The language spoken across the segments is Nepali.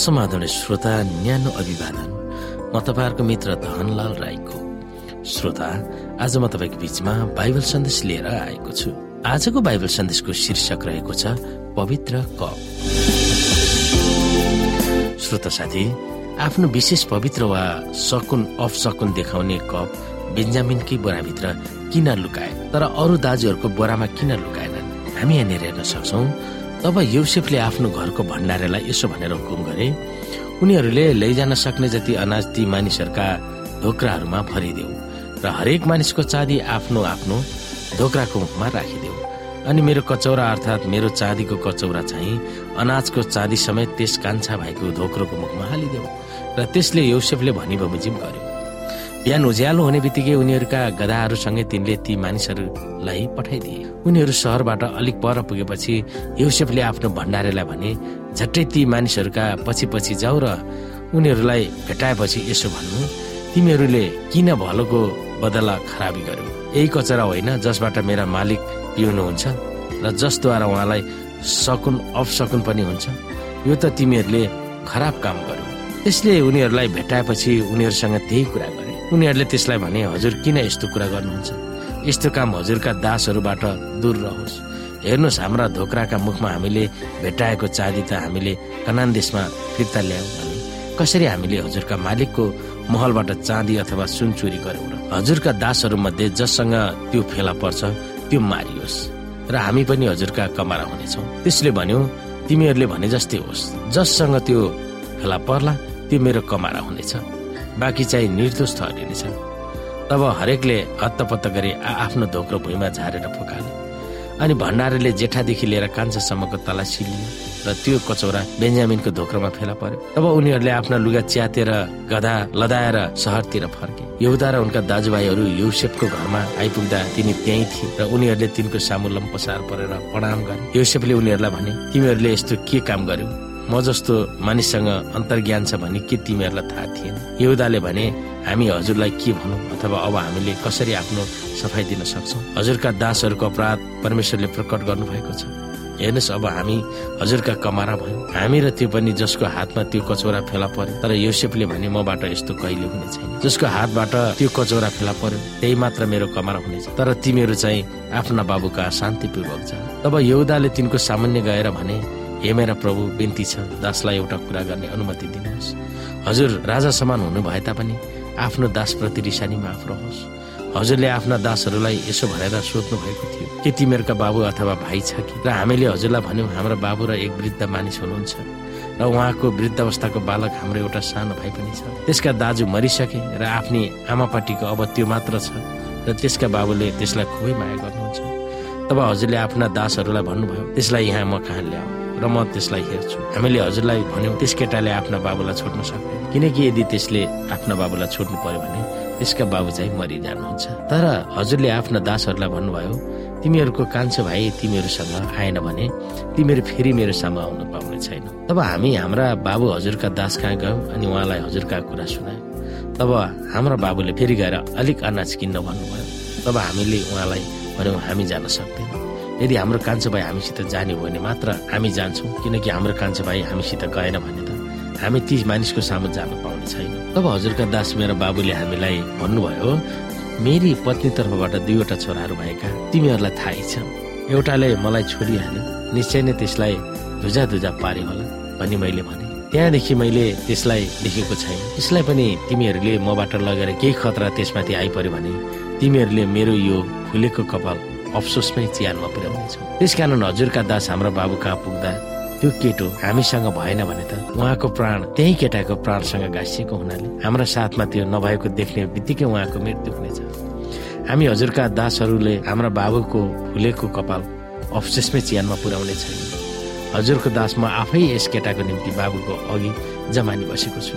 समाधान श्रोता न्यानो अभिवादन। म तपाईँहरूको मित्र धनलाल राईको। श्रोता आज म तपाईँको बिचमा बाइबल सन्देश लिएर आएको छु। आजको बाइबल सन्देशको शीर्षक रहेको छ पवित्र कप। श्रोता साथी आफ्नो विशेष पवित्र वा सकुन अफ सकुन देखाउने कप बेन्जामिनकै बोराभित्र किन लुकाए? तर अरू दाजुहरूको बोरामा किन लुकाएनन्? हामी यहाँनिर हेर्न सक्छौ। तब युसेफले आफ्नो घरको भण्डारेलाई यसो भनेर हुकुम गरे। उनीहरूले लैजान सक्ने जति अनाज ती मानिसहरूका ढोक्राहरूमा भरिदेऊ र हरेक मानिसको चाँदी आफ्नो आफ्नो ढोक्राको मुखमा राखिदेऊ। अनि मेरो कचौरा अर्थात् मेरो चाँदीको कचौरा चाहिँ अनाजको चाँदी समेत त्यस कान्छा भाइको धोक्रोको मुखमा हालिदेऊ। र त्यसले यौसेफले भनी बमोजिम गर्यो। बिहान उज्यालो हुने बित्तिकै उनीहरूका गधाहरूसँगै तिनले ती मानिसहरूलाई पठाइदिए। उनीहरू सहरबाट अलिक पर पुगेपछि युसेफले आफ्नो भण्डारेलाई भने झट्टै ती मानिसहरूका पछि पछि जाऊ र उनीहरूलाई भेटाएपछि यसो भन्नु तिमीहरूले किन भलोको बदला खराबी गर्यो? यही कचरा होइन जसबाट मेरा मालिक पिउनुहुन्छ र जसद्वारा उहाँलाई सकुन अफसकुन पनि हुन्छ। यो त तिमीहरूले खराब काम गर्यो। त्यसले उनीहरूलाई भेटाएपछि उनीहरूसँग त्यही कुरा उनीहरूले त्यसलाई भने हजुर किन यस्तो कुरा गर्नुहुन्छ? यस्तो काम हजुरका दासहरूबाट दूर रहोस्। हेर्नुहोस् हाम्रा धोक्राका मुखमा हामीले भेटाएको चाँदी त हामीले कनान देशमा फिर्ता ल्यायौँ भने कसरी हामीले हजुरका मालिकको महलबाट चाँदी अथवा सुन चोरी गऱ्यौँ र हजुरका दासहरू मध्ये जससँग त्यो फेला पर्छ त्यो मारियोस् र हामी पनि हजुरका कमारा हुनेछौँ। त्यसले भन्यो तिमीहरूले भने जस्तै होस्। जससँग त्यो फेला पर्ला त्यो मेरो कमारा हुनेछ। बाँकी चाहिँ निर्दोष ठहरिनेछ तब हरेकले हत्तपत्त गरी आफ्नो धोक्रो भुइँमा झारेर फुकाले अनि भण्डारले जेठादेखि लिएर कान्छासम्मको तलासी लियो र त्यो कचौरा बेन्जामिनको धोक्रोमा फेला पर्यो। तब उनीहरूले आफ्ना लुगा च्यातेर गधा लदाएर सहरतिर फर्के। यहुदा र उनका दाजुभाइहरू युसेफको घरमा आइपुग्दा तिनी त्यहीँ थिए र उनीहरूले तिनको सामु लम्पसार परेर प्रणाम गरे। युसेफले उनीहरूलाई भने तिमीहरूले यस्तो के काम गर्यो? म जस्तो मानिससँग अन्तर्ज्ञान छ भने के तिमीहरूलाई थाहा थिएन? यहुदाले भने हामी हजुरलाई के भनौँ अथवा अब हामीले कसरी आफ्नो सफाई दिन सक्छौँ? हजुरका दासहरूको अपराध परमेश्वरले प्रकट गर्नुभएको छ। हेर्नुहोस् अब हामी हजुरका कमारा भयौँ। हामी र त्यो पनि जसको हातमा त्यो कचौरा फेला पर्यो। तर योसेफले भने मबाट यस्तो कहिले हुने छैन। जसको हातबाट त्यो कचौरा फेला पर्यो त्यही मात्र मेरो कमारा हुनेछ तर तिमीहरू चाहिँ आफ्ना बाबुका शान्तिपूर्वक छ तब यहुदाले तिनको सामान्य गएर भने हे मेरा प्रभु बिन्ती छ। दासलाई एउटा कुरा गर्ने अनुमति दिनुहोस्। हजुर राजा समान हुनु भए तापनि आफ्नो दासप्रति रिसानी माफ रहोस्। हजुरले आफ्ना दासहरूलाई यसो भनेर सोध्नु भएको थियो के तिमीहरूका बाबु अथवा भाइ छ कि? र हामीले हजुरलाई भन्यौँ हाम्रो बाबु र एक वृद्ध मानिस हुनुहुन्छ। र उहाँको वृद्ध अवस्थाको बालक हाम्रो एउटा सानो भाइ पनि छ। त्यसका दाजु मरिसके र आफ्नी आमापाटीको अब त्यो मात्र छ। र त्यसका बाबुले त्यसलाई खुबै माया गर्नुहुन्छ। तब हजुरले आफ्ना दासहरूलाई भन्नुभयो त्यसलाई यहाँ म कहाँ ल्याऊ? र म त्यसलाई हेर्छु। हामीले हजुरलाई भन्यौँ त्यस केटाले आफ्ना बाबुलाई छोड्न सक्दैन। किनकि यदि त्यसले आफ्ना बाबुलाई छोड्नु पर्यो भने त्यसका बाबु चाहिँ मरिजानुहुन्छ तर हजुरले आफ्ना दासहरूलाई भन्नुभयो तिमीहरूको कान्छो भाइ तिमीहरूसँग आएन भने तिमीहरू फेरि मेरो सामु आउनु पाउने छैन। तब हामी हाम्रा बाबु हजुरका दास कहाँ गयौँ अनि उहाँलाई हजुरका कुरा सुनायौँ। तब हाम्रो बाबुले फेरि गएर अलिक अनाज किन्न भन्नुभयो। तब हामीले उहाँलाई भन्यौँ हामी जान सक्दैनौँ। यदि हाम्रो कान्छो भाइ हामीसित जाने हो भने मात्र हामी जान्छौँ किनकि हाम्रो कान्छो भाइ हामीसित गएन भने त हामी ती मानिसको सामु जान पाउने छैन। तब हजुरका दास मेरो बाबुले हामीलाई भन्नुभयो मेरी पत्नी तर्फबाट दुईवटा छोराहरू भएका तिमीहरूलाई थाहै छ। एउटाले मलाई छोडिहाल्यो निश्चय नै त्यसलाई धुजा धुजा पारे होला भनी मैले भने। त्यहाँदेखि मैले त्यसलाई देखेको छैन। त्यसलाई पनि तिमीहरूले मबाट लगेर केही खतरा त्यसमाथि आइपर्यो भने तिमीहरूले मेरो यो फुलेको कपाल अफसोसमै चियानमा पुर्याउनेछौँ। त्यसकारण हजुरका दास हाम्रो बाबु कहाँ पुग्दा त्यो केटो हामीसँग भएन भने त उहाँको प्राण त्यही केटाको प्राणसँग गाँसिएको हुनाले हाम्रो साथमा त्यो नभएको देख्ने बित्तिकै उहाँको मृत्यु हुनेछ। हामी हजुरका दासहरूले हाम्रा बाबुको फुलेको कपाल अफसोसमै चियानमा पुर्याउने छैन हजुरको दास म आफै यस केटाको निम्ति बाबुको अघि जमानी बसेको छु।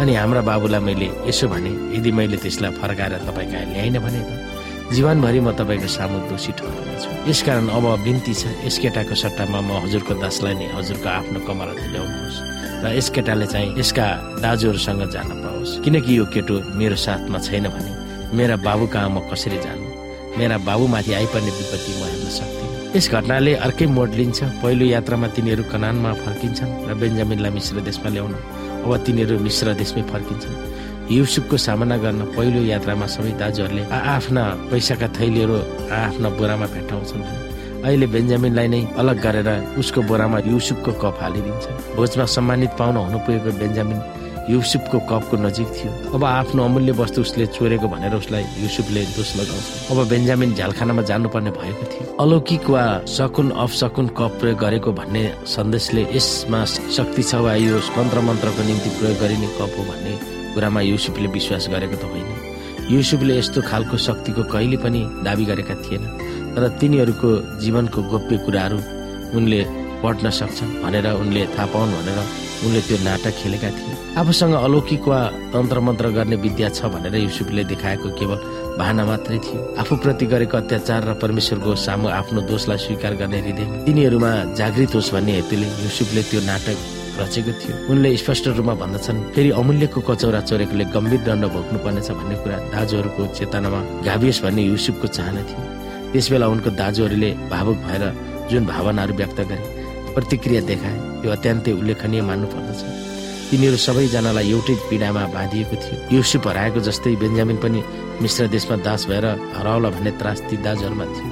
अनि हाम्रा बाबुलाई मैले यसो भने यदि मैले त्यसलाई फर्काएर तपाईँ कहाँ ल्याइन भने त जीवनभरि म तपाईँको सामु दोषी ठहरिनेछु यसकारण अब बिन्ती छ। यस केटाको सट्टामा म हजुरको दासलाई नै हजुरको आफ्नो कमरा ल्याउनुहोस् र यस केटाले चाहिँ यसका दाजुहरूसँग जान पाओस्। किनकि यो केटो मेरो साथमा छैन भने मेरा बाबु कहाँ म कसरी जानु? मेरा बाबुमाथि आइपर्ने विपत्ति म हेर्न सक्दिनँ। यस घटनाले अर्कै मोड लिन्छ। पहिलो यात्रामा तिनीहरू कनानमा फर्किन्छन् र बेन्जामिनलाई मिश्र देशमा ल्याउन। अब तिनीहरू मिश्र देशमै फर्किन्छन्। युसुफको सामना गर्न पहिलो यात्रामा सबै दाजुहरूले आफ्ना पैसाका थैलीहरू आफ्ना बोरामा भेट्टाउँछन्। अहिले बेन्जामिनलाई नै अलग गरेर उसको बोरामा युसुफको कप हालिदिन्छ। भोजमा सम्मानित पाउन हुनु पुगेको बेन्जामिन युसुफको कपको नजिक थियो। अब आफ्नो अमूल्य वस्तु उसले चोरेको भनेर उसलाई युसुफले दोष लगाउँछ। अब बेन्जामिन झ्यालखानामा जानुपर्ने भएको थियो। अलौकिक वा सकुन अफ सकुन कप प्रयोग गरेको भन्ने सन्देशले यसमा शक्ति छ वा यो मन्त्र मन्त्रको निम्ति प्रयोग गरिने कप हो भन्ने कुरामा युसुफले विश्वास गरेको त होइन। युसुफले यस्तो खालको शक्तिको कहिले पनि दावी गरेका थिएन तर तिनीहरूको जीवनको गोप्य कुराहरू उनले पढ्न सक्छन् भनेर उनले थाहा पाउन् भनेर उनले त्यो नाटक खेलेका थिए। आफूसँग अलौकिक वा तन्त्र मन्त्र गर्ने विद्या छ भनेर युसुफले देखाएको केवल भाना मात्रै थियो। आफूप्रति गरेको अत्याचार र परमेश्वरको सामु आफ्नो दोषलाई स्वीकार गर्ने हृदय तिनीहरूमा जागृत होस् भन्ने हेतुले युसुफले त्यो नाटक रचेको थियो। उनले स्पष्ट रूपमा भन्दछन् फेरि अमूल्यको कचौरा चोरेकोले गम्भीर दण्ड भोग्नु पर्नेछ भन्ने कुरा दाजुहरूको चेतनामा गाभियोस् भन्ने युसुफको चाहना थियो। त्यसबेला उनको दाजुहरूले भावुक भएर जुन भावनाहरू व्यक्त गरे प्रतिक्रिया देखाए त्यो अत्यन्तै उल्लेखनीय मान्नु पर्दछ। तिनीहरू सबैजनालाई एउटै पीडामा बाँधिएको थियो। युसुफ हराएको जस्तै बेन्जामिन पनि मिश्र देशमा दास भएर हराउला भन्ने त्रास ती दाजुहरूमा थियो।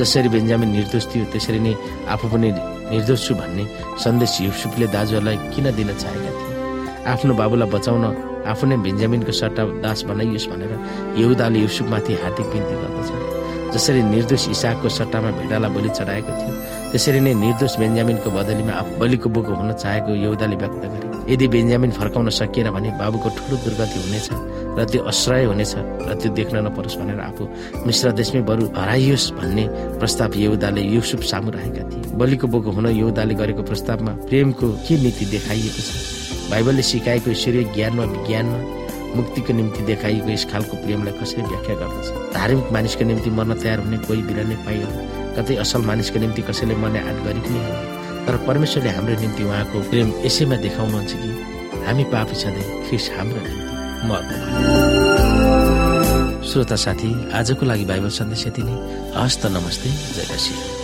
जसरी बेन्जामिन निर्दोष थियो त्यसरी नै आफू पनि निर्दोष छु भन्ने सन्देश युसुफले दाजुहरूलाई किन दिन चाहेका थिए? आफ्नो बाबुलाई बचाउन आफू नै बेन्जामिनको सट्टा दास बनाइयोस् भनेर यहुदाले युसुफमाथि हार्दिक बिन्ती गर्दछ। जसरी निर्दोष इसाकको सट्टामा भेडालाई बलि चढाएको थियो त्यसरी नै निर्दोष बेन्जामिनको बदलीमा बलिको बोको हुन चाहेको योदाले व्यक्त गरे। यदि बेन्जामिन फर्काउन सकिएन भने बाबुको ठुलो दुर्गति हुनेछ। र त्यो अश्रय हुनेछ र त्यो देख्न नपरोस् भनेर आफू मिश्र देशमै बरु हराइयोस् भन्ने प्रस्ताव यहुदाले युसुफ सामु राखेका थिए। बलिको बोको हुन यहुदाले गरेको प्रस्तावमा प्रेमको के नीति देखाइएको छ? बाइबलले सिकाएको ईश्वरीय ज्ञान वा विज्ञानमा मुक्तिको निम्ति देखाइएको यस खालको प्रेमलाई कसरी व्याख्या गर्दछ? धार्मिक मानिसको निम्ति मर्न तयार हुने कोही बिरानै पाइयो? कतै असल मानिसको निम्ति कसैले मर्ने आँट गरी पनि हो? तर परमेश्वरले हाम्रो निम्ति उहाँको प्रेम यसैमा देखाउनुहुन्छ कि हामी पापी छँदै ख्रिस हाम्रो निम्ति श्रोता साथी आजको लागि बाइबल सन्देश यति नै। हस्त नमस्ते जय